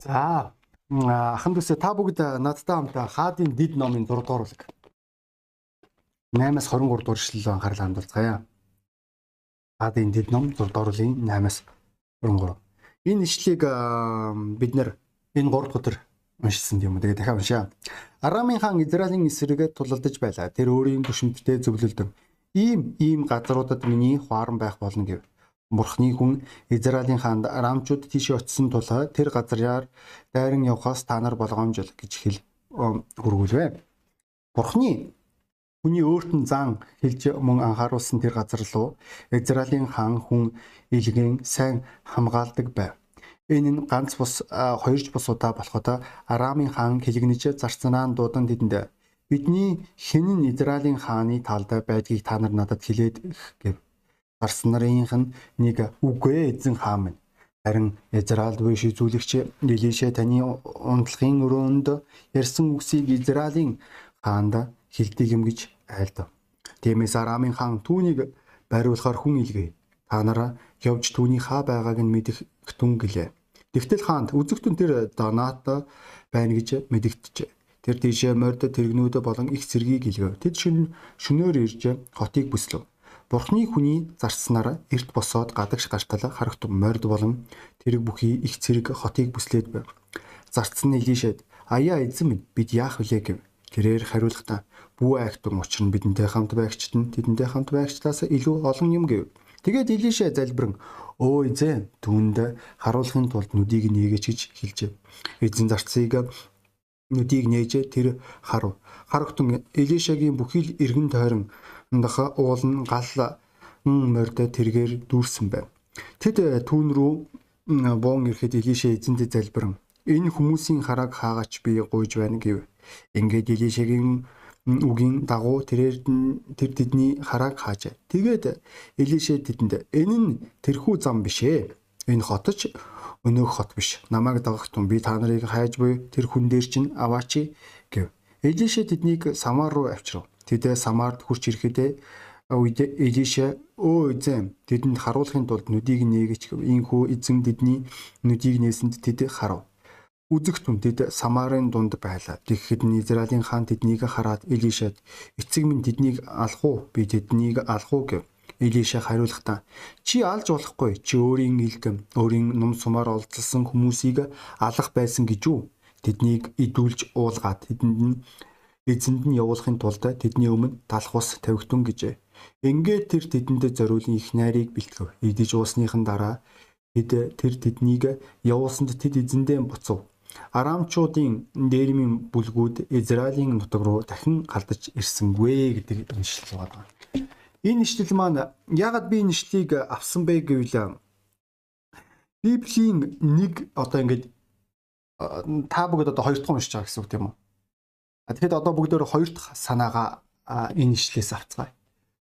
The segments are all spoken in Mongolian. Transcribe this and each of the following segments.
За ахан дүүсээ та бүгд надтай хамт хаадын дид номын 6 дугаар бүлэг 8-аас 23 дугаар ишлэл анхаарал хандуулцгаая. Хаадын дид ном 6 дугаар бүлгийн 8-аас 23. Энэ ишлэлийг бид нэр энэ 3 дахь өдөр уншсан юм. Тэгээ дахиад уншаа. Арамын хаан Израилийн эсрэгээ тулалдаж байлаа. Тэр өөрийн түшинттэй зөвлөлдөн ийм ийм газруудад миний хуаран байх болно гэв. Бурхны хүн Израилийн хаанд Арамчууд тийшээ очисон тул тэр газраар дайран явхаас та нар болгоомжл гэж хэл хургуулвэ. Бурхны хүний өөрт нь зан хэлж мөн анхааруулсан тэр газар руу Израилийн хаан хүн илгэн сайн хамгаалдаг байв. Энэ нь ганц бус хоёрч бус удаа болоход Арамын хаан хэлгэнэж зарцнаан дуудан тэдэнд бидний нь Израилийн хааны талд байдгийг та нар надад хэлээд гэв гарсан нарынх нь нэг үгүй эзэн хаан минь. Харин Израиль буй шизүүлэгч Илише таны унтлагын өрөөнд ярьсан үгсийг Израилийн хаанд хэлдэг юм гэж айлдав. Тиймээс Арамын хаан түүнийг бариулахаар хүн илгээе. Та нараа явж түүний хаа байгааг нь мэдэх түн гэлээ. Тэгтэл хаанд үзэгтэн тэр Донат байна гэж мэдэгдэжээ. Тэр тийшээ морд тэрэгнүүд болон их цэргийг илгээв. Тэд шин шөнөөр ирж хотыг бүслэв. Бурхны хүний зарцснаар эрт босоод гадагш гартал харагтун морд болон тэрэг бүхий их цэрэг хотыг бүслээд байв. Зарцсан Илишэд аяа эзэн минь бид яах вүлээ гэв. Тэрээр хариулахдаа бүү айхтун учир нь бидэнтэй хамт байгчт нь тэдэнтэй хамт байгчтаас илүү олон юм гэв. Тэгээд Илишэ залбирэн өө эзэн түүнд харуулахын тулд нүдийг нээгээч гэж хэлжээ. Эзэн зарцыг нүдийг нээж тэр харав. Харагтун Илишагийн бүхий л эргэн тойрон даха уул нь гал морд тэргээр дүүрсэн байв. Тэд түүн рүү буун ирэхэд Илишэ эзэндээ залбирэн энэ хүмүүсийн харааг хаагаач би гуйж байна гэв. Ингээд Илишэгийн үгийн дагуу тэрээр тэр тэдний харааг хаажээ. Тэгээд Илишэ тэдэнд энэ нь тэрхүү зам биш ээ. Энэ хотч өнөөх хот биш. Намайг дагах тун би та нарыг хайж буй тэр хүн дээр чинь аваачи гэв. Илишэ тэднийг Самар руу авчирв. Тэдээ Самарт хурч ирэхдээ Элиша өө эзэн тэдэнд харуулахын тулд нүдийг нээгч ийхүү эзэн тэдний нүдийг нээсэнд тэд харав. Үзэх түн тэд Самарын дунд байлаа. Тэгэхэд Израилийн хаан тэднийг хараад Элишад эцэг минь тэднийг алах уу? Би тэднийг алах уу гэв. Элиша хариулахдаа чи алж болохгүй. Чи өөрийн илгэм, өөрийн нум сумаар олдсон хүмүүсийг алах байсан гэж үү? Тэднийг идүүлж уулгаад тэдэнд нь эзэнд нь явуулахын тулд тэдний өмнө талах ус тавигтун гэжээ. Ингээд тэр тэдэндээ зориулын их найрыг бэлтгэв. Идэж уусныхан дараа тэд тэр тэднийг явуулсанд тэд эзэндээ буцав. Арамчуудын дээрмийн бүлгүүд Израилийн нутаг руу дахин галдаж ирсэнгүй гэдэг уншил байгаа. Энэ ишлэл маань ягаад би энэ ишлийг авсан бэ гэвэл Библийн нэг одоо ингээд та бүгд одоо хоёр дахь уншиж байгаа гэсэн үг тийм үү? Тэгэхэд одоо бүгдөө хоёр дахь санаагаа энэ ишлээс авцгаая.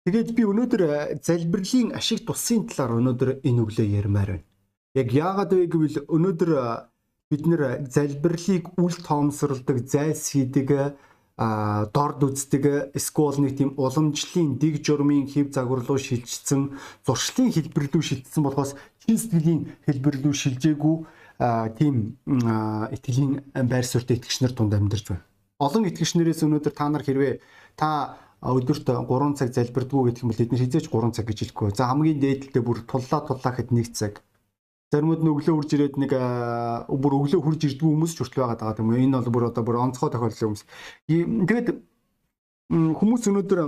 Тэгээд би өнөөдөр залбирлын ашиг тусын талаар өнөөдөр энэ өглөө ярмаар байна. Яг яагаад вэ гэвэл өнөөдөр бид нэр залбирлыг үл тоомсоролдог, зайлсхийдэг, дорд үздэг эсвэл нэг тийм уламжлалын дэг журмын хэв загварлуу шилжсэн зуршлын хэлбэрлүү шилжсэн болохоос чин сэтгэлийн хэлбэрлүү шилжээгүй тийм итгэлийн байр суурьтай итгэгчнэр тунд амьдарч байна олон итгэгчнэрээс өнөөдөр та нар хэрвээ та өдөрт 3 цаг залбирдгүү гэдэг юм бол эдгээр хизээч 3 цаг гэж хэлэхгүй. За хамгийн дээдэлтэй бүр туллаа туллаа хэд 1 цаг. Заримуд нь өглөө хурж ирээд нэг бүр өглөө хурж ирдгүү хүмүүс ч хүртэл байгаа даа юм. Энэ бол бүр одоо бүр онцгой тохиолдол хүмүүс. Тэгээд хүмүүс өнөөдөр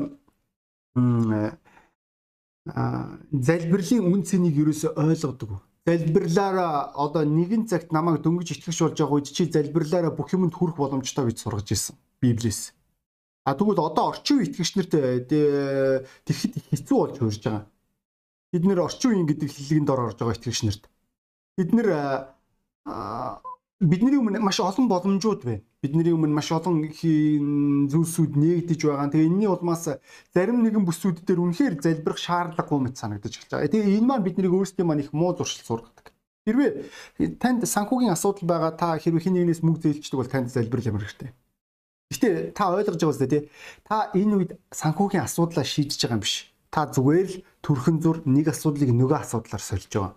залбирлын үн цэнийг ерөөсөй ойлгодог залбирлаараа одоо нэгэн цагт намайг дөнгөж итгэж болж байгаа үед чи залбирлаараа бүх юмд хүрэх боломжтой гэж сургаж ирсэн Библиэс. А тэгвэл одоо орчин үеийн итгэгчнэрт тэгэхэд хэцүү болж хуурж байгаа. Бид нэр орчин үеийн гэдэг хэллэгэнд ор орж байгаа итгэгчнэрт. Бид нэр бидний өмнө маш олон боломжууд байна. Бидний өмнө маш олон зүйлсүүд нээгдэж байгаа. Тэгээ энэний улмаас зарим нэгэн бүсүүд дээр үнэхээр залбирах шаардлагагүй мэт санагдаж эхэлж байгаа. Тэгээ энэ маань биднийг өөрсдийн маань их муу зуршил сургадаг. Хэрвээ танд санхүүгийн асуудал байгаа та хэрвээ хин нэгнээс мөнгө зээлчдэг бол танд залбирал ямар хэрэгтэй. Гэтэ та ойлгож байгаа үстэй тий. Та энэ үед санхүүгийн асуудлаа шийдэж байгаа юм биш. Та зүгээр л төрхөн зур нэг асуудлыг нөгөө асуудлаар сольж байгаа.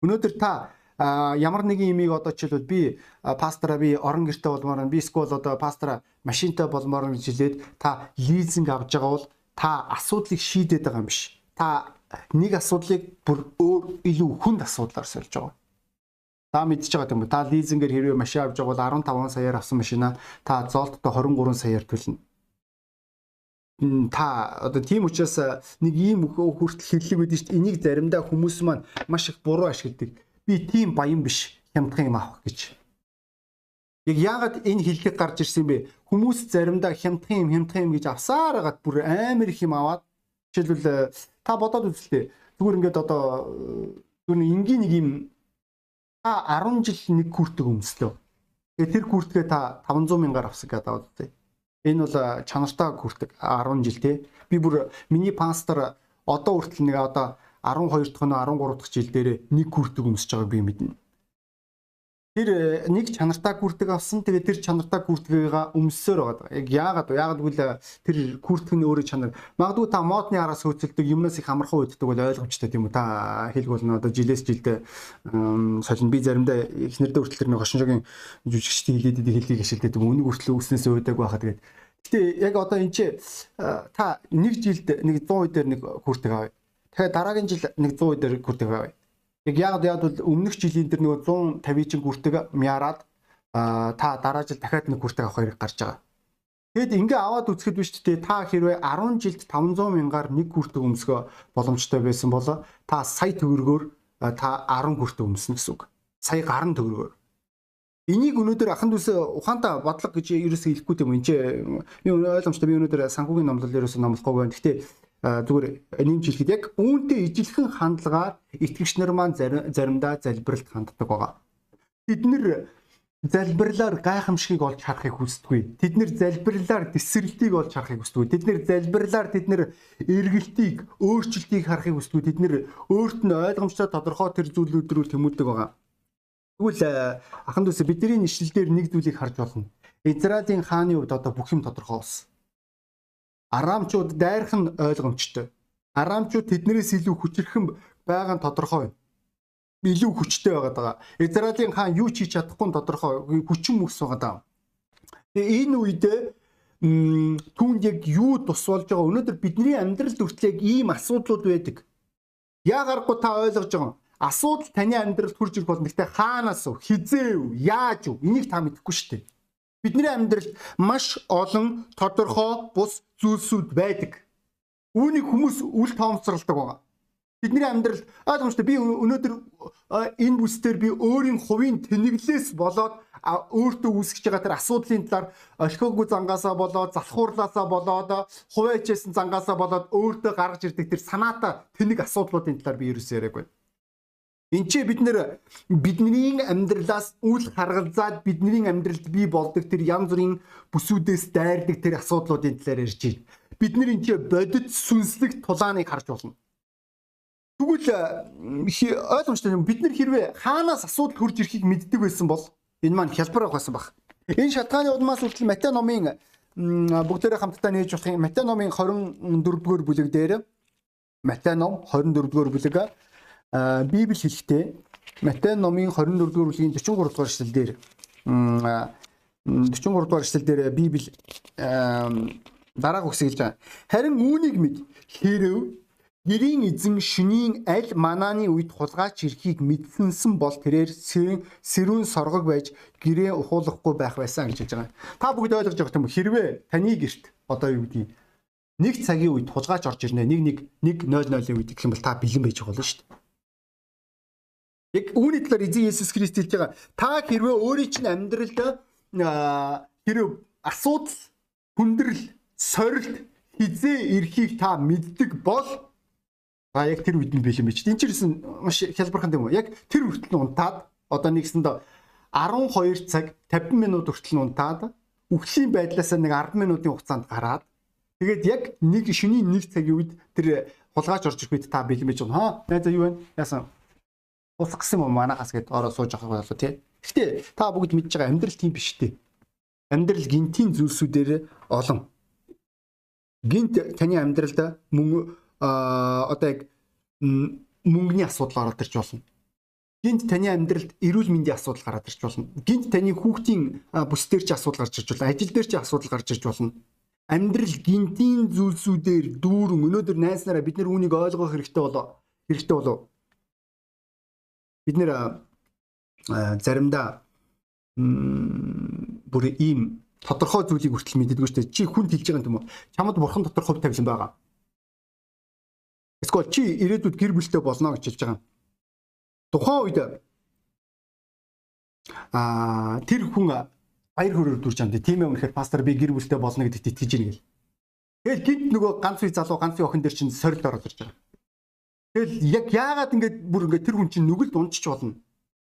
Өнөөдөр та ямар нэгэн имийг одоо жишээлбэл би пастора би орон гэрте болмоор би эсвэл одоо пастора машинтай болмоор гэж хэлээд та лизинг авж байгаа бол та асуудлыг шийдээд байгаа юм биш. Та нэг асуудлыг бүр өөр илүү хүнд асуудлаар сольж байгаа. Та мэдчихэж байгаа юм? Та лизингээр хэрвээ машин авч байгаа бол 15 саяар авсан машина та зоолттой 23 саяар төлнө та одоо тийм учраас нэг ийм хүртэл хэллэг байдаг шүү дээ. Энийг заримдаа хүмүүс маань маш их буруу ашигладаг. Би тийм баян биш хямдхан юм авах гэж. Яг яагаад энэ хэллэг гарч ирсэн бэ? Хүмүүс заримдаа хямдхан юм хямдхан юм гэж авсаар хагаад бүр амар их юм аваад жишээлбэл та бодоод үзлээ. Зүгээр ингээд одоо зүгээр энгийн нэг юм та 10 жил нэг күртэг өмслөө. Тэгээ тэр күртгээ та 500 мянгаар авсан гэдэг аваад үү? Энэ бол чанартай хүрдэг 10 жил те. Би бүр миний пастор одоо хүртэл нэг одоо 12 дахь нь 13 дахь жил дээр нэг хүрдэг өмсөж байгааг би мэднэ. Тэр э, нэг чанартай күртэг авсан. Тэгээ тэр чанартай күртгийг өмсөөр байгаа. Яг яагаад вэ? Яагаад гэвэл э, тэр күртэг нь өөрөө чанар. Магадгүй та модны араас хөөцөлдөг юмнаас их амархан үйддэг бол ойлгомжтой тийм үү? Та хэлгүүл нь одоо жилээс жилдээ солин би заримдаа эхнэрдээ хүртэл тэр нэг хошинжогийн жүжигчдийн хилээдэд хэлхийг ашигладаг. Үнийг хүртэл үүснээс өөдөг байхад тэгээд Гэтэ яг одоо энэ чи э, та нэг жилд нэг 100 үе дээр нэг күртэг авъя. Тэгэхээр дараагийн жил нэг 100 үе дээр күртэг авъя Яг яг яг бол өмнөх жилийн тэр нөгөө 150 чин гүртэг мяарад та дараа жил дахиад нэг гүртэг авах хэрэг гарч байгаа. Тэгэд ингээ аваад үзэхэд биш тээ та хэрвээ 10 жилд 500 мянгаар нэг гүртэг өмсгөө боломжтой байсан бол та сая төгрөгөөр та 10 гүртэг өмснө гэсэн үг. Сая гарan төгрөгөөр. Энийг өнөөдөр ахын дүүс ухаантай бодлого гэж ерөөсөө хэлэхгүй юм. Энд чинь би ойлгомжтой би өнөөдөр санхүүгийн номлол ерөөсөө номлохгүй байна. Гэхдээ зүгээр нэмж хэлэхэд яг үүнтэй ижилхэн хандлагаар итгэгч нар маань заримдаа залбиралд ханддаг байгаа. Бид нэр залбирлаар гайхамшигыг олж харахыг хүсдэггүй. Тэд нэр залбирлаар тесрэлтийг олж харахыг хүсдэггүй. Тэд нэр залбирлаар тэд нэр эргэлтийг, өөрчлөлтийг харахыг хүсдэггүй. Тэд нэр өөрт нь ойлгомжтой тодорхой тэр зүйлүүд рүү тэмүүлдэг байгаа. Тэгвэл ахан дүүсээ бидний нэшлэлээр нэг зүйлийг харж болно. Израилийн хааны хувьд одоо бүх юм тодорхой болсон. Арамчууд дайрах нь ойлгомжтой. Арамчууд тэднээс илүү хүчирхэн байгаа нь тодорхой. Илүү хүчтэй байгаад байгаа. Израилийн хаан юу ч хийж чадахгүй нь тодорхой. Хүчин мөс байгаа даа. Тэгээ энэ үед түүнд яг юу тус болж байгаа өнөөдөр бидний амьдралд хүртэл яг ийм асуудлууд байдаг. Яагарахгүй та ойлгож байгаа. Асуудал таны амьдралд хурж ирэх бол нэгтэй хаанаас вэ? Хизээ вэ? Яаж вэ? Энийг та мэдэхгүй шүү дээ. Бидний амьдралд маш олон тодорхой бус зүйлсүүд байдаг. Үүнийг хүмүүс үл тоомцралдаг байгаа. Бидний амьдралд ойлгомжтой би өнөөдөр энэ бүсдэр би өөрийн хувийн тэнэглээс болоод өөртөө үүсгэж байгаа тэр асуудлын талаар орхиогүй зангаасаа болоод залхуурлаасаа болоод хуваачээсэн зангаасаа болоод өөртөө гаргаж ирдэг тэр санаата тэнэг асуудлуудын талаар би ерөөсөө яриаг байна. Энд чи бид нэр бидний амьдралаас үл харгалзаад бидний амьдралд бий болдог тэр янз бүрийн бүсүүдээс дайрдаг тэр асуудлуудын талаар ярьж байна. Бид нэр энэ бодит сүнслэг тулааныг харж болно. Тэгвэл ойлгомжтой бид нар хэрвээ хаанаас асуудал хурж ирэхийг мэддэг байсан бол энэ маань хялбар авах байсан баг. Энэ шалтгааны удмаас хүртэл Матай номын бүгдээрээ хамтдаа нээж болох Матай номын 24-р бүлэг дээр Матай ном 24-р бүлэг Библи хэлэхдээ Матай номын 24 дугаар бүлгийн 43 дугаар эшлэлдэр 43 дугаар эшлэлдэр Библи дараах үгсийг хэлж байгаа. Харин үүнийг мэд хэрв гэрийн эзэн шөнийн аль манааны үед хулгайч ирэхийг мэдсэнсэн бол тэрээр сэрүүн соргог байж гэрээ ухуулахгүй байх байсан гэж хэлж байгаа. Та бүгд ойлгож байгаа юм хэрвээ таны гэрт одоо юу гэдгийг нэг цагийн үед хулгайч орж ирнэ нэг нэг 100-ийн үед гэх юм бол та бэлэн байж байгаа болно шүү дээ. Яг үүний талаар эзэн Есүс Христ хэлж байгаа. Та хэрвээ өөрийн чинь амьдралд хэрэг асуудал, хүндрэл, сорилт хизээ эрхийг та мэддэг бол та яг тэр үед нь бэлэн байж. Энд чинь маш хялбархан юм уу? Яг тэр хүртэл унтаад одоо нэгсэнд 12 цаг 50 минут хүртэл унтаад үхлийн байдлаасаа нэг 10 минутын хугацаанд гараад тэгээд яг нэг шөнийн нэг цагийн үед тэр хулгайч орж ирэх үед та бэлэн байгаа. Хаа найзаа юу вэ? Яасан? Усгсан юм манахаас гээд ороо сууж авах болов тий. Гэтэ та бүгд мэдж байгаа амьдрал тийм биш тий. Амьдрал гинтийн зүйлсүүдээр олон. Гинт таны амьдралд мөнгө одоо яг мөнгөний асуудал ороод ирж болно. гинт таны амьдралд эрүүл мэндийн асуудал гараад ирж болно. Гинт таны хүүхдийн бүс дээр ч асуудал гарч ирж болно. Ажил дээр ч асуудал гарч ирж болно. Амьдрал гинтийн зүйлсүүдээр дүүрэн өнөөдөр найз нараа бид нар үүнийг ойлгох хэрэгтэй болоо. Хэрэгтэй болоо. Бид нэр заримдаа бүр ийм тодорхой зүйлийг хүртэл мэддэггүй шүү дээ. Чи хүнд хэлж байгаа юм уу? Чамд бурхан дотор хувь тавилан байгаа. Эсвэл чи ирээдүйд гэр бүлтэй болно гэж хэлж байгаа юм тухайн үед а тэр хүн баяр хөөрөөр дүрж амд тийм юм ихээр пастор би гэр бүлтэй болно гэдэгт итгэж ийн гэл. Тэгэл гинт нөгөө ганц үе залуу ганц үе охин дээр чинь сорилт ороод ирж байгаа. Тэгэл яг яагаад ингэж бүр ингэ тэр хүн чинь нүгэлд унчиж болно.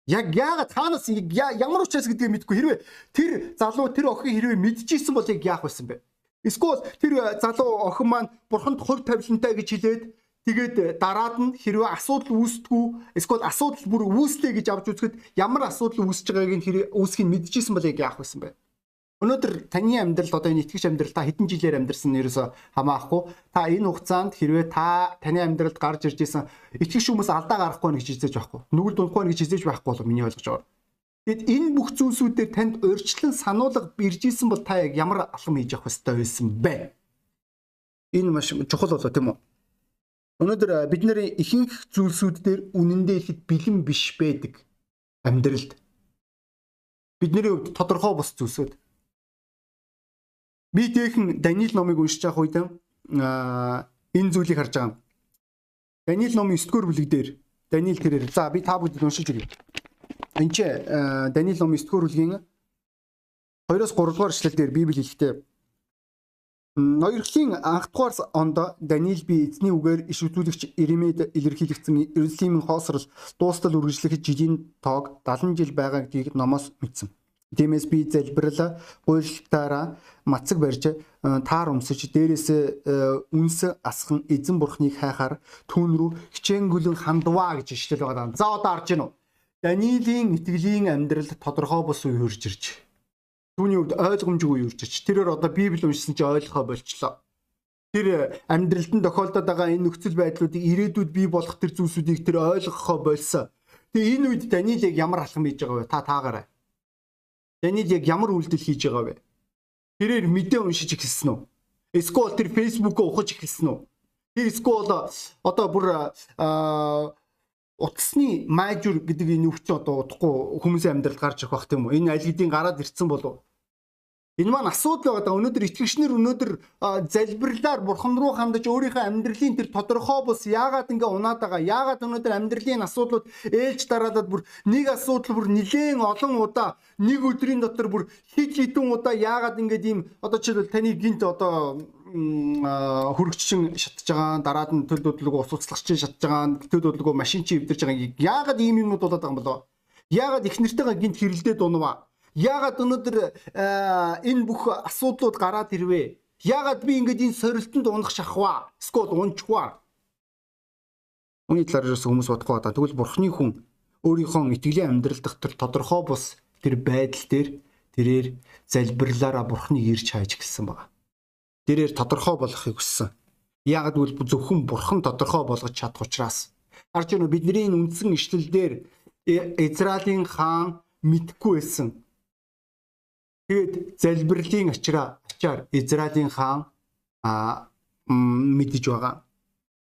Яг яагаад хаанаас ямар учраас гэдгийг мэдгүй хэрвээ тэр залуу тэр охин хэрвээ мэдчихсэн бол яг яах байсан бэ? Эсвэл тэр залуу охин маань бурханд хувь тавилантай гэж хэлээд Тэгээд дараад нь хэрвээ асуудал үүсдэггүй эсвэл асуудал бүр үүслэе гэж авч үзэхэд ямар асуудал үүсэж байгааг нь хэрэг үүсхийг мэдчихсэн бол яг яах байсан бэ? Өнөөдөр таны амьдралд одоо энэ итгэж амьдрал та хэдэн жилээр амьдарсан нь ерөөсө хамаахгүй. Та энэ хугацаанд хэрвээ та таны амьдралд гарч ирж исэн итгэж хүмүүс алдаа гарахгүй гэж хизээж байхгүй. Нүгэл дундахгүй гэж хизээж байхгүй болов миний ойлгож байгаа. Тэгэд энэ бүх зүйлсүүдээр танд урьдчилан сануулга ирж исэн бол та яг ямар алхам хийж явах ёстой байсан бэ? Энэ маш чухал болоо тийм үү? Өнөөдөр бид нарын ихэнх зүйлсүүд дээр үнэндээ ихэд бэлэн биш байдаг амьдралд. Бидний хувьд тодорхой бус зүйлсүүд. Би дээхэн Даниил номыг уншиж байгаа үед энэ зүйлийг харж байгаа. Даниил номын 9 дугаар бүлэг дээр Даниил тэрээр за би та бүдэд уншиж өгье. Энд чи Даниил номын 9 дугаар бүлгийн 2-оос 3 дугаар эшлэл дээр Библи хэлэхдээ Ноёрхлын анх дугаар онд Даниил би эзний үгээр иш үзүүлэгч Иремед илэрхийлэгдсэн Иерусалимын хоосрол дуустал үргэлжлэх жилийн тоог 70 жил байгаа гэдгийг номоос мэдсэн. Тиймээс би залбирал гуйлтаараа мацаг барьж таар өмсөж дээрээс үнс асхан эзэн бурхныг хайхаар түүн рүү хичээнгүлэн хандваа гэж ишлэл байгаа. За одоо арж гинөө. Даниилийн итгэлийн амьдралд тодорхой бус үе хурж ирж түүний хувьд ойлгомжгүй юурч ч тэрээр одоо библи уншсан чи ойлгохоо болчлоо. Тэр амьдралд нь тохиолдоод байгаа энэ нөхцөл байдлуудыг ирээдүйд бий болох тэр зүйлсүүдийг тэр ойлгохоо болсон. Тэгээ энэ үед Даниил яг ямар алхам хийж байгаа вэ? Та таагаарай. Даниил яг ямар үйлдэл хийж байгаа вэ? Тэрээр мэдээ уншиж эхэлсэн үү? Эсвэл тэр фэйсбүүкөө ухаж эхэлсэн үү? Тэр эсвэл одоо бүр утасны майжур гэдэг энэ өвч одоо удахгүй хүмүүсийн амьдралд гарч ирэх бах тийм үү? Энэ аль хэдийн гараад ирцэн болов Энэ маань асуудал байгаа. Өнөөдөр итгэгчнэр өнөөдөр залбирлаар бурхан руу хандаж өөрийнхөө амьдралын тэр тодорхой бус яагаад ингэ унаад байгаа? Яагаад өнөөдөр амьдралын асуудлууд ээлж дараалаад бүр нэг асуудал бүр нилээн олон удаа нэг өдрийн дотор бүр хит хитэн удаа яагаад ингэ ийм одоо жишээлбэл таны гинт одоо хөрөгччин шатж байгаа дараад нь төл дөдлөгөө ус уцлагч шатж байгаа төл дөдлөгөө машин чи эвдэрж байгаа яагаад ийм юмнууд болоод байгаа юм болоо яагаад их нэртэйгээ гинт хэрэлдээд унаваа Яагаад өнөөдөр энэ бүх асуудлууд гараад ирвэ? Яагаад би ингэж энэ сорилтонд унах шахва? Эсвэл унчхва? Үүний талаар хүмүүс бодохгүй байгаа. Тэгвэл бурхны хүн өөрийнхөө итгэлийн амьдрал дахь тэр тодорхой бус тэр байдал дээр тэрээр залбирлаараа бурхныг ирж хайж гисэн байгаа. Тэрээр тодорхой болохыг хүссэн. Яагад үл зөвхөн бурхан тодорхой болгож чадах учраас харж байна бидний үндсэн ишлэлдэр Израилийн хаан мэдхгүй байсан Тэгээд залбирлын ачраа ачаар Израилийн хаан а мэдэж байгаа.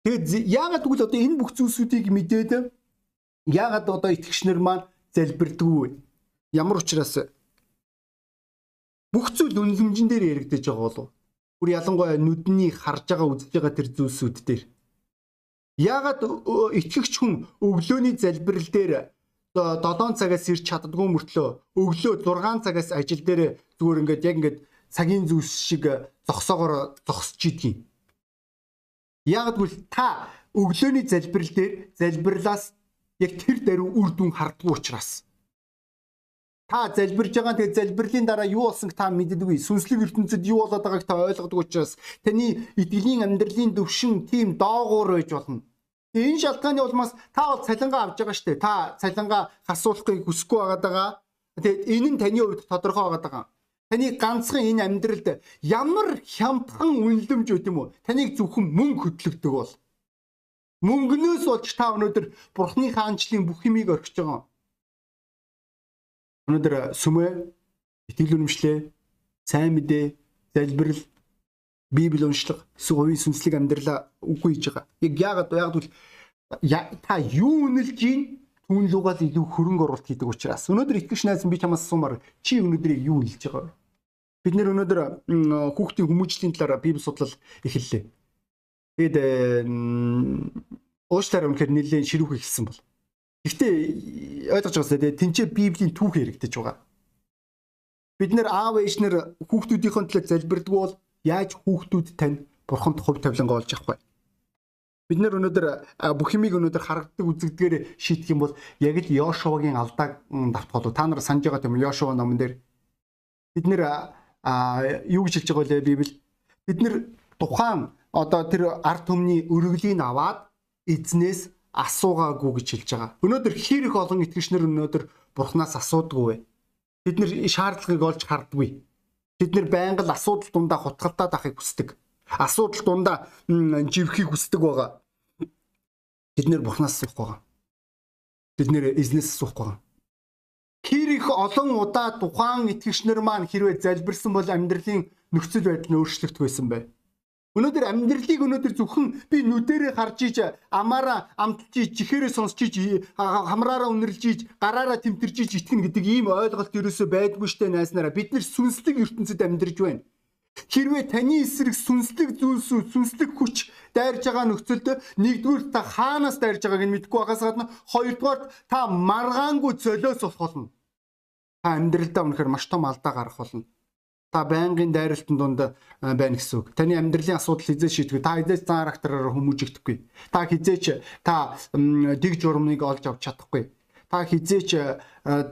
Тэгээд яагаад гэвэл одоо энэ бүх зүйлсүүдийг мэдээд яагаад одоо итгэгчнэр маань залбирдаггүй ямар учраас бүх зүйл үнэлэмжэн дээр яригдаж байгаа болов. Бүр ялангуяа нүдний харж байгаа үзэж байгаа тэр зүйлсүүд дээр. Яагаад итгэгч хүн өглөөний залбирал дээр 7 цагаас ирч чаддгүй мөртлөө. Өглөө 6 цагаас ажил дээр зүгээр ингээд яг ингээд цагийн зүйлс шиг зогсоогоор зогсож идэгин. Яг гэвэл та өглөөний залбирал дээр залбирлаас яг тэр даруй үр дүн хардггүй учраас. Та залбирж байгаа тэгээ залбирлын дараа юу болсон та мэддэггүй. Сүнслэг ертөнцид юу болоод байгааг та ойлгодгүй учраас. Таны итгэлийн амьдралын төвшин тийм доогуур байж болно Энэ шалтгааны улмаас та бол цалингаа авч байгаа шүү дээ. Та цалингаа хасуулахыг хүсэхгүй байгаа. Тэгээд энэ нь таны хувьд тодорхой байгаа. Таны ганцхан энэ амьдралд ямар хямдхан үнэлэмж өгд юм уу? Таныг зөвхөн мөнгө хөдлөгдөг бол. Мөнгнөөс болж та өнөөдөр Бурхны хаанчлалын бүх юмыг орхиж байгаа. Өнөөдөр сүмэ, итгэл үнэмшлээ, сайн мэдээ, залбирал, Библи уншлага, хувийн сүнслэг амьдралаа үгүй хийж байгаа. Яг яагаад яагаад бол та юу үнэлж гин түүн лугаал илүү хөрөнгө оруулалт хийдэг учраас өнөөдөр итгэж найз би чамаас асуумаар чи өнөөдрийг юу үнэлж байгаа вэ? Бид нэр өнөөдөр хүүхдийн хүмүүжлийн талаар Библи судлал эхэллээ. Тэгэд уучлаарай үнэхээр нэлээд ширүүх ихсэн бол. Гэхдээ ойлгож байгаа сте тэнцээ Библийн түүх яригдэж байгаа. Бид нэр аав ээжнэр хүүхдүүдийн төлөө залбирдаг бол яаж хүүхдүүд тань бурханд хувь тавилангаа олж авах вэ? Бид нэр өнөөдөр бүх юмыг өнөөдөр харагддаг үзэгдгээр шийдэх юм бол яг л Йошуагийн алдааг давтгал. Та нар санаж байгаа тийм Йошуа номон дээр бид нэр юу гэж хэлж байгаа вэ Библи? Бид нэр тухайн одоо тэр ард түмний өргөлийг аваад эзнээс асуугаагүй гэж хэлж байгаа. Өнөөдөр хэр их олон итгэгчнэр өнөөдөр бурхнаас асуудаггүй вэ? Бид нэр шаардлагыг олж харддаггүй. Бид нэр байнга л асуудал дундаа хутгалтаад ахыг хүсдэг. Асуудал дундаа живхийг хүсдэг байгаа. Бид нэр бурхнаас асуух байгаа. Бид нэр эзнээс асуух байгаа. Хэр их олон удаа тухайн итгэгчнэр маань хэрвээ залбирсан бол амьдралын нөхцөл байдал нь өөрчлөгдөх байсан бай. Өнөөдөр амьдралыг өнөөдөр зөвхөн би нүдэрээ харж иж амаараа амталж иж чихээрээ сонсч иж хамраараа үнэрлж иж гараараа тэмтэрж иж итгэн гэдэг ийм ойлголт ерөөсөө байдгүй штэ найснараа бид нар сүнслэг ертөнцид амьдарч байна. Хэрвээ таны эсрэг сүнслэг зүйлсүүд сүнслэг хүч дайрж байгаа нөхцөлд нэгдүгээр та хаанаас дайрж байгааг нь мэдэхгүй байгаас гадна хоёрдугаар та маргаангүй золиос болох болно. Та амьдралдаа үнэхээр маш том алдаа гарах болно та байнгын дайралтын дунд байна гэсэн үг. Таны амьдралын асуудал хизээ шийдвэ. Та хизээч зан характераар хүмүүжигдэхгүй. Та хизээч та дэг журмыг олж авч чадахгүй. Та хизээч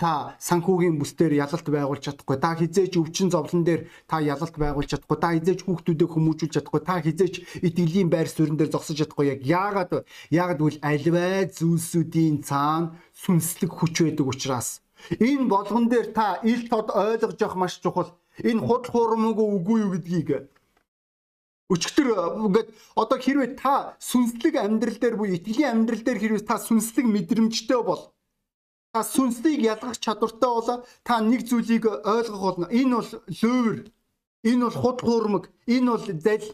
та санхүүгийн бүсдээр ялалт байгуулж чадахгүй. Та хизээч өвчин зовлон дээр та ялалт байгуулж чадахгүй. Та хизээч хүүхдүүдээ хүмүүжүүлж чадахгүй. Та хизээч итгэлийн байр суурин дээр зогсож чадахгүй. Яг яагаад яагаад гэвэл альваа зүйлсүүдийн цаана сүнслэг хүч байдаг учраас энэ болгон дээр та ил тод ойлгож явах маш чухал Энэ худал хуурмаг үгүй юу гэдгийг өчтөр ингээд одоо хэрвээ та сүнслэг амьдрал дээр буюу итгэлийн амьдрал дээр хэрвээ та сүнслэг мэдрэмжтэй бол та сүнслийг ялгах чадвартай бол та нэг зүйлийг ойлгох болно. Энэ бол лөөвөр. Энэ бол худал хуурмаг. Энэ бол зал.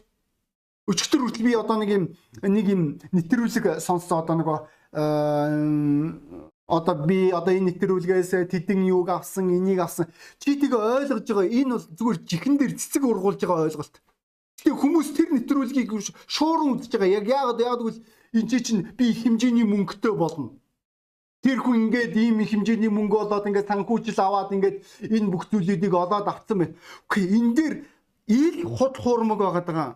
Өчтөр хүртэл би одоо нэг юм нэг юм нэвтрүүлэг сонссон одоо нэг одоо би одоо энэ нэвтрүүлгээс тэдэн юуг авсан, энийг авсан. Чи тийг ойлгож байгаа энэ бол зүгээр жихэн дээр цэцэг ургуулж байгаа ойлголт. Тэгээ хүмүүс тэр нэвтрүүлгийг шууран үзэж байгаа. Яг яагаад яагаад гэвэл энэ чинь би их хэмжээний мөнгөтэй болно. Тэр хүн ингээд ийм их хэмжээний мөнгө олоод ингээд санхүүжил аваад ингээд энэ бүх зүйлүүдийг олоод авцсан байна. Үгүй энэ дээр ил худ хуурмаг байгаа даа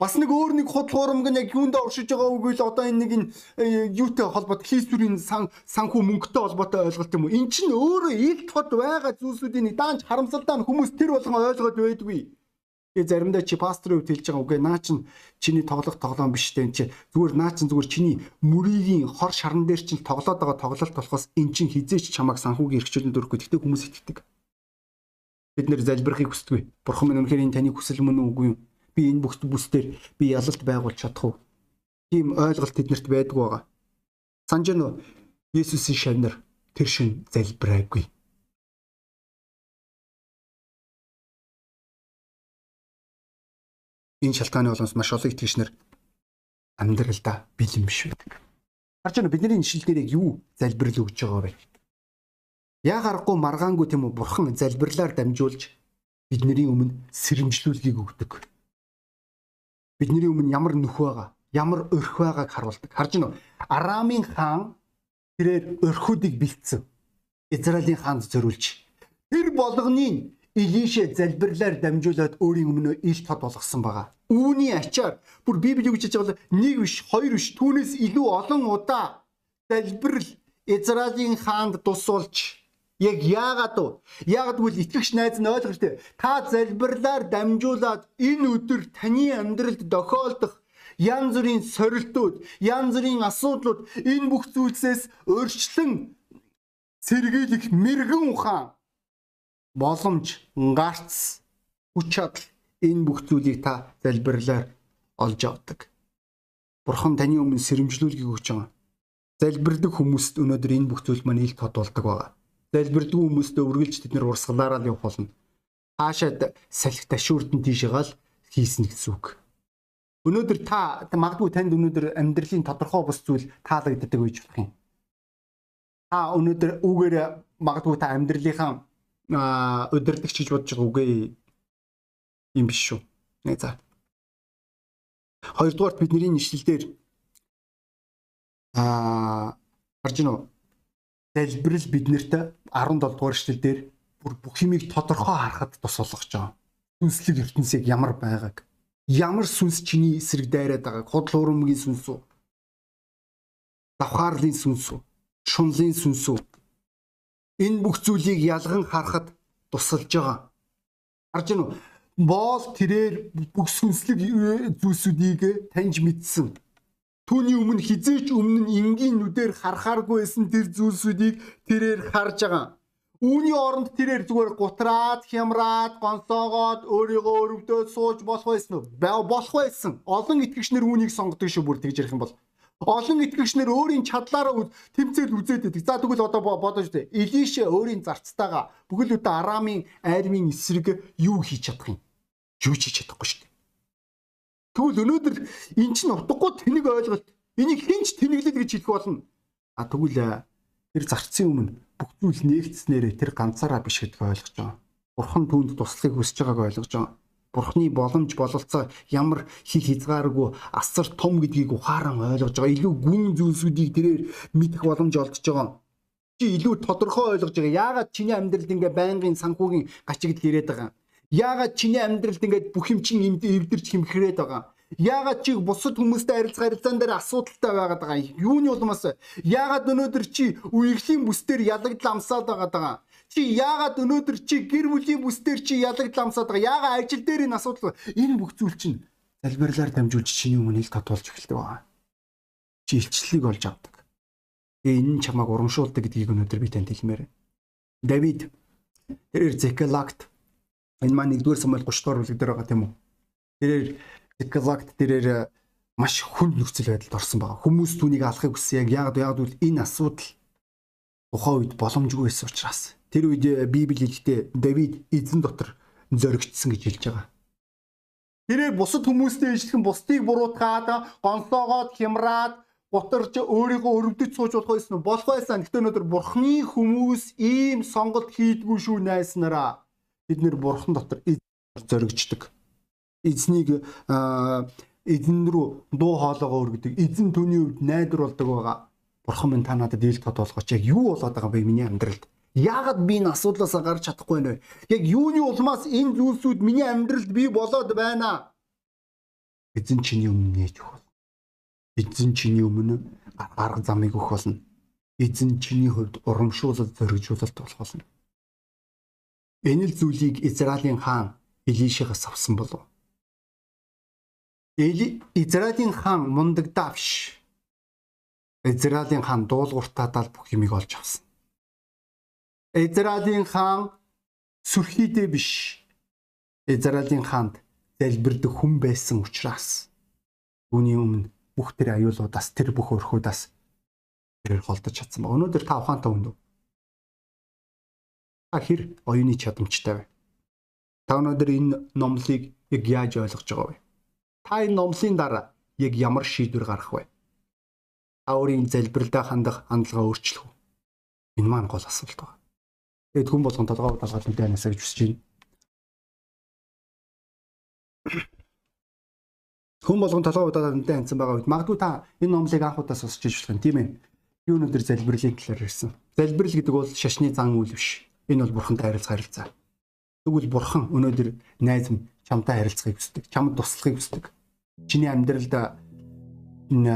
Бас нэг өөр нэг худлуурамг нь яг юунд оршиж байгаа үгүй л одоо энэ нэг энэ э, юутай холбоотой хийсвэрийн сан санхүү мөнгөтэй холбоотой ойлголт юм уу? Эн чинь өөрөө ил тод байгаа зүйлсүүдийн даанч харамсалтай нь хүмүүс тэр болгон ойлгоод байдгүй. Тэгээ заримдаа чи пасторын хувьд хэлж байгаа үгүй наа чин чиний тоглох тоглоом биш дээ чи зүгээр наа чин зүгээр чиний мөрийн хор шаран дээр чин тоглоод байгаа тоглолт болохоос эн чин хизээч чамайг санхүүгийн эрхчлэн дөрөхгүй гэхдээ хүмүүс итгэдэг. Бид нэр залбирахыг хүсдэг. Бурхан минь үнэхээр энэ таны хүсэл мөн үгүй юу? Би энэ бүх бүсдэр би ялалт байгуулж чадах уу? Тийм ойлголт тэднэрт байдгүй байгаа. Санж нь Есүсийн шавнар тэр шин залбираагүй. Энэ шалтгааны болоос маш олон итгэгчнэр амьдралдаа бэлэн биш байдаг. Харж байна бидний ишлэлээр юу залбирал өгж байгаа вэ? Яа гарахгүй маргаангүй тийм үү бурхан залбирлаар дамжуулж бидний өмнө сэрэмжлүүлгийг өгдөг бидний өмнө ямар нөх байгаа, ямар өрх байгааг харуулдаг. Харж уу? Арамын хаан тэрээр өрхүүдийг бэлдсэн. Израилийн хаанд зориулж. Тэр болгоныг Илишэ залбирлаар дамжуулаад өөрийн өмнө ил тод болгосон байгаа. Үүний ачаар бүр Библи юу гэж байгаа нэг биш, хоёр биш, түүнээс илүү олон удаа залбирал Израилийн хаанд тусуулж Яг яагаад вэ? Яагаад гэвэл итгэгч найз нь ойлгох хэрэгтэй. Та залбирлаар дамжуулаад энэ өдөр таны амьдралд тохиолдох янз бүрийн сорилтууд, янз бүрийн асуудлууд энэ бүх зүйлсээс өөрчлөн сэргийлэх мэрэгэн ухаан боломж, гарц, хүч чадал энэ бүх зүйлийг та залбирлаар олж авдаг. Бурхан таны өмнө сэрэмжлүүлгийг өгч байгаа. Залбирдаг хүмүүст өнөөдөр энэ бүх зүйл маань ил тод болдог байгаа. Залбирдаг хүмүүст өргөлж тэд нэр урсгалаараа явах болно. Хаашаад салхи ташуурдан тийшээгаал хийсэн гэсэн үг. Өнөөдөр та магадгүй танд өнөөдөр амьдралын тодорхой бус зүйл таалагддаг байж болох юм. Та өнөөдөр үгээр магадгүй та амьдралынхаа удирдахч гэж бодож байгаа үгүй юм биш шүү. Нэ за. Хоёрдугаарт бидний нэшлэлдэр аа харж гинөө залбирал биднэрт 17 дугаар эшлэлдэр бүр бүх юмыг тодорхой харахад тус болгож байгаа. Сүнслэг ертөнцийг ямар байгааг ямар сүнс чиний эсрэг дайраад байгааг худал хуурмгийн сүнс үү давхаарлын сүнс үү шунлын сүнс үү энэ бүх зүйлийг ялган харахад тусалж байгаа. Харж гинөө боол тэрээр бүх сүнслэг зүйлсүүдийг таньж мэдсэн. Түүний өмнө хизээч өмнө нь энгийн нүдээр харахааргүй байсан тэр зүйлсүүдийг тэрээр харж байгаа. Үүний оронд тэрээр зүгээр гутраад, хямраад, гонсоогоод өөрийгөө өрөвдөөд сууж болох байсан уу? Болох байсан. Олон итгэгчнэр үүнийг сонгодог шүү бүр тэгж ярих юм бол. Олон итгэгчнэр өөрийн чадлаараа тэмцэл үзээд байдаг. За тэгвэл одоо бодож үү. Илишэ өөрийн зарцтайгаа бүхэл бүтэн Арамын айрмын эсрэг юу хийж чадах юм? Юу ч хийж чадахгүй шүү дээ. Тэгвэл өнөөдөр эн чинь утгагүй тэнэг ойлголт. Энийг хинч тэнэглэл гэж хэлэх болно. А тэгвэл тэр зарцын өмнө бүх зүйл нэгдснээрээ тэр ганцаараа биш гэдгийг ойлгож байгаа. Бурхан түүнд туслахыг хүсэж байгааг ойлгож байгаа. Бурхны боломж бололцоо ямар хил хязгааргүй асар том гэдгийг ухаан ойлгож байгаа. Илүү гүн зүйлсүүдийг тэрээр мэдэх боломж олдож байгаа. Чи илүү тодорхой ойлгож байгаа. Яагаад чиний амьдралд ингээ байнгын санхүүгийн гачигд хэрээд байгаа. Яагаад чиний амьдралд ингээ бүх юм чин эвдэрч хэмхрээд байгаа. Яагаад чи бусад хүмүүстэй харилцах харилцаан дээр асуудалтай байгаад байгаа. Юуны улмаас яагаад өнөөдөр чи үерхлийн бүсдэр ялагдал амсаад байгаа. Чи яагаад өнөөдөр чи гэр бүлийн бүсдэр чи ялагдламсаад байгаа? Яагаад ажил дээр энэ асуудал энэ бүх зүйл чинь залбирлаар дамжуулж чиний өмнө ил татуулж эхэлдэг байгаа. Чи илчлэлийг олж авдаг. Тэгээ энэ нь чамайг урамшуулдаг гэдгийг өнөөдөр би танд хэлмээр. Давид тэрээр Зекалагт энэ маань 1-р Самуэль 30 дугаар бүлэг дээр байгаа тийм үү? Тэрээр Зекалагт тэрээр маш хүнд нөхцөл байдалд орсон байгаа. Хүмүүс түүнийг алахыг хүссэн. Яг яагаад яагаад гэвэл энэ асуудал тухайн үед боломжгүй байсан учраас Тэр үед э, Библи хэлэхдээ Давид эзэн дотор зоригдсон гэж хэлж байгаа. Тэрээр бусад хүмүүстэй ижилхэн бусдыг буруутгаад, гонсоогоод, хямраад, гутарч өөрийгөө өрөвдөж сууж болох байсан уу? Болох байсан. Гэхдээ өнөөдөр бурхны хүмүүс ийм сонголт хийдгүй шүү найснараа. Бид нэр бурхан дотор зоригждаг. Эзнийг эзэн рүү дуу хоолойгоо өргөдөг. Эзэн түүний үед найдвар болдог байгаа. Бурхан минь та надад ил тод болгооч. Яг юу болоод байгаа бэ миний амьдралд? Яагаад би энэ асуудлаас гарч чадахгүй нэ? Яг юуны улмаас энэ зүйлсүүд миний амьдралд бий болоод байна? Эзэн чиний өмнө нээж өгөх. Эзэн чиний өмнө арга замыг өгөх болно. Эзэн чиний хувьд урамшуулал зоригжуулалт болох болно. Энэ л зүйлийг Израилийн хаан Илишигаас авсан болов. Эли Израилийн хаан мундагдаа биш. Израилийн хаан дуулууртаадаа бүх юмыг олж авсан. Израилийн хаан сүрхийдээ биш. Израилийн хаанд залбирдаг хүн байсан учраас үүний өмнө бүх тэр аюулуудаас тэр бүх өрхүүдээс тэрээр голдож чадсан ба. Өнөөдөр та ухаантай хүн үү? Хэр оюуны чадамжтай вэ? Та өнөөдөр энэ номлыг яг яаж ойлгож байгаа вэ? Та энэ номлын дараа яг ямар шийдвэр гаргах вэ? Та өөрийн залбиралдаа хандах хандлага өөрчлөх үү? Энэ маань гол асуулт байна. Тэгэд хүн болгон толгоо талгаад мэдээ анасаа гэж хүсэж байна. Хүн болгон толгоо удаад мэдээ ансан байгаа үед магадгүй та энэ номлыг анх удаа сонсч иж болох юм тийм ээ. Би өнөөдөр залбирлын талаар ярьсан. Залбирал гэдэг бол шашны зан үйл биш. Энэ бол бурхантай харилцах харилцаа. Тэгвэл бурхан өнөөдөр найз минь чамтай харилцахыг хүсдэг. Чамд туслахыг хүсдэг. Чиний амьдралд энэ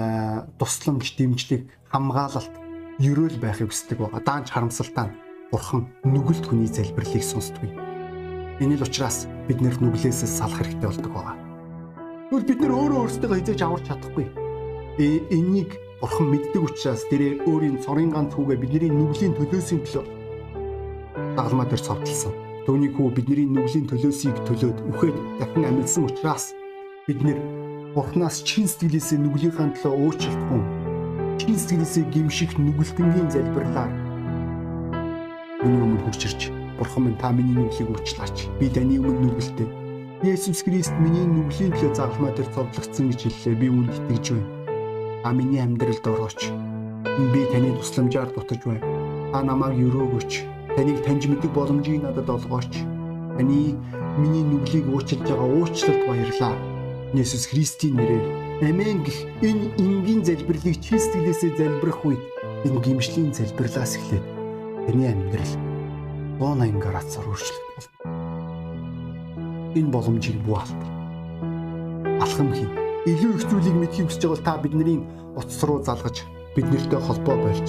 тусламж, дэмжлэг, хамгаалалт, ерөөл байхыг хүсдэг байгаа. Даанч харамсалтай нь Бурхан нүгэлт хүний залбирлыг сонсдгүй. Энэ л учраас бид нэр нүглээсээ салах хэрэгтэй болдог байгаа. Тэгвэл бид нэр өөрөө өөрсдөө хизээж аварч чадахгүй. Э энийг Бурхан мэддэг учраас тэрээр өөрийн цорын ганц хүүгээ бидний нүглийн төлөөсийн төлөө дагалмаа дээр цовдлсон. Төвний хүү бидний нүглийн төлөөсийг төлөөд үхээд дахин амьдсан учраас бид нэр Бурханаас чин сэтгэлээсээ нүглийнхаа төлөө уучлалтгүй чин сэтгэлээсээ гимших нүгэлтэнгийн залбирлаар миний өмнө хурж ирж Бурхан минь та миний нүглийг уучлаач. Би таны өмнө нүгэлтэй. Есүс Христ миний нүглийн төлөө загламаа дээр цовдлогдсон гэж хэллээ. Би үүнд итгэж байна. Та миний амьдралд орооч. Би таны тусламжаар дутаж байна. Та намайг өрөөгөөч. Таныг таньж мэдэх боломжийг надад олгооч. Таны миний нүглийг уучлж байгаа уучлалт баярлаа. Есүс Христийн нэрээр Амен гэх энэ энгийн залбирлыг чин сэтгэлээсээ залбирах үед энэ гимшлийн залбирлаас эхлээд таны амьдрал 180 градусаар өөрчлөгдөх болно. Энэ боломжийг бүү алт. Алхам хий. Илүү их зүйлийг мэдхийг хүсэж байгаа бол та бидний утас руу залгаж бид нартэй холбоо барьж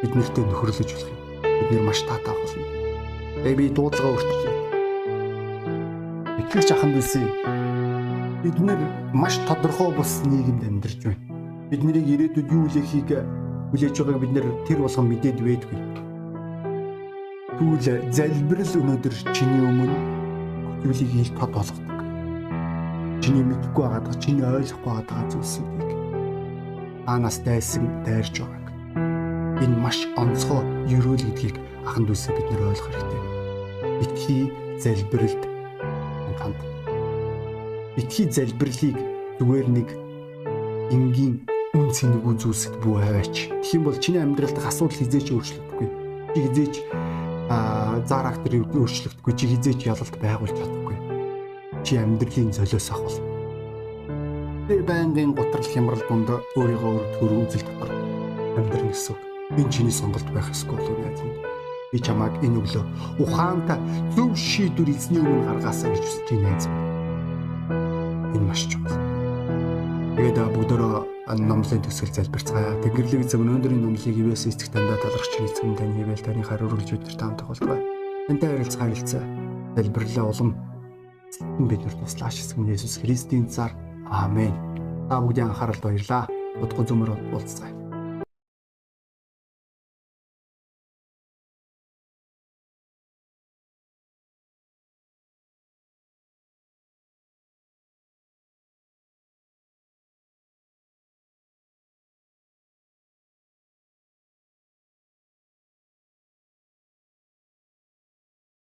бид нартэй нөхөрлөж болох юм. Нэр маш таатай болно. Тэгээ би дуудлага өөрчлөе. Итгэж аханд үсэ бид нэр маш тодорхой бус нийгэмд амьдарч байна. Бид нарыг ирээдүйд юу хийхийг хүлээж байгааг бид нэр тэр болгон мэдээд байдгүй Тэгвэл залбирал өнөөдөр чиний өмнө зүйлийг ил тод болгодог. Чиний мэдэхгүй байгаад, чиний ойлгохгүй байгаа зүйлсүүдийг аанаас дайсан дайрч байгааг. Энэ маш онцгой ерөөл гэдгийг ахан дүүсээ бид нэр ойлгох хэрэгтэй. Битгий залбиралд ханд. Битгий залбирлыг зүгээр нэг энгийн үн цэнэгүй зүйлсэд бүү хаваач. Тэгэх юм бол чиний амьдрал дахь асуудал хизээч өөрчлөгдөхгүй. Чи хизээч аа зарактер өөрчлөгдөхгүй чи хизээч ялалт байгуулж чадахгүй. Чи амьдралын золиос авах бол. Тэр байнгын готрол хямрал дунд өөрийгөө өөр үзэл дотор амьдрах гэсэн. Энэ чиний сонголт байх болов найз минь. Би чамайг энэ өглөө ухаантай зөв шийдвэр эзний өмнө гаргаасаа гэж хүсэж байна найз минь. Энэ маш чухал. Тэгээд бүгдөө номлын төсөл залбирцгаая. Тэнгэрлэг эзэм өнөөдрийн номлыг ивэс эцэг тандаа талархч эзэм таны хэвэл таны хариурлж өдөр таамт тохиолдгоо. Тантай харилцаа харилцаа залбирлаа улам бид нар туслаач эсгэн Есүс Христийн цаар. Амен. Та бүгдийн анхааралд баярлаа. Утга зөмөр уулзцгаая.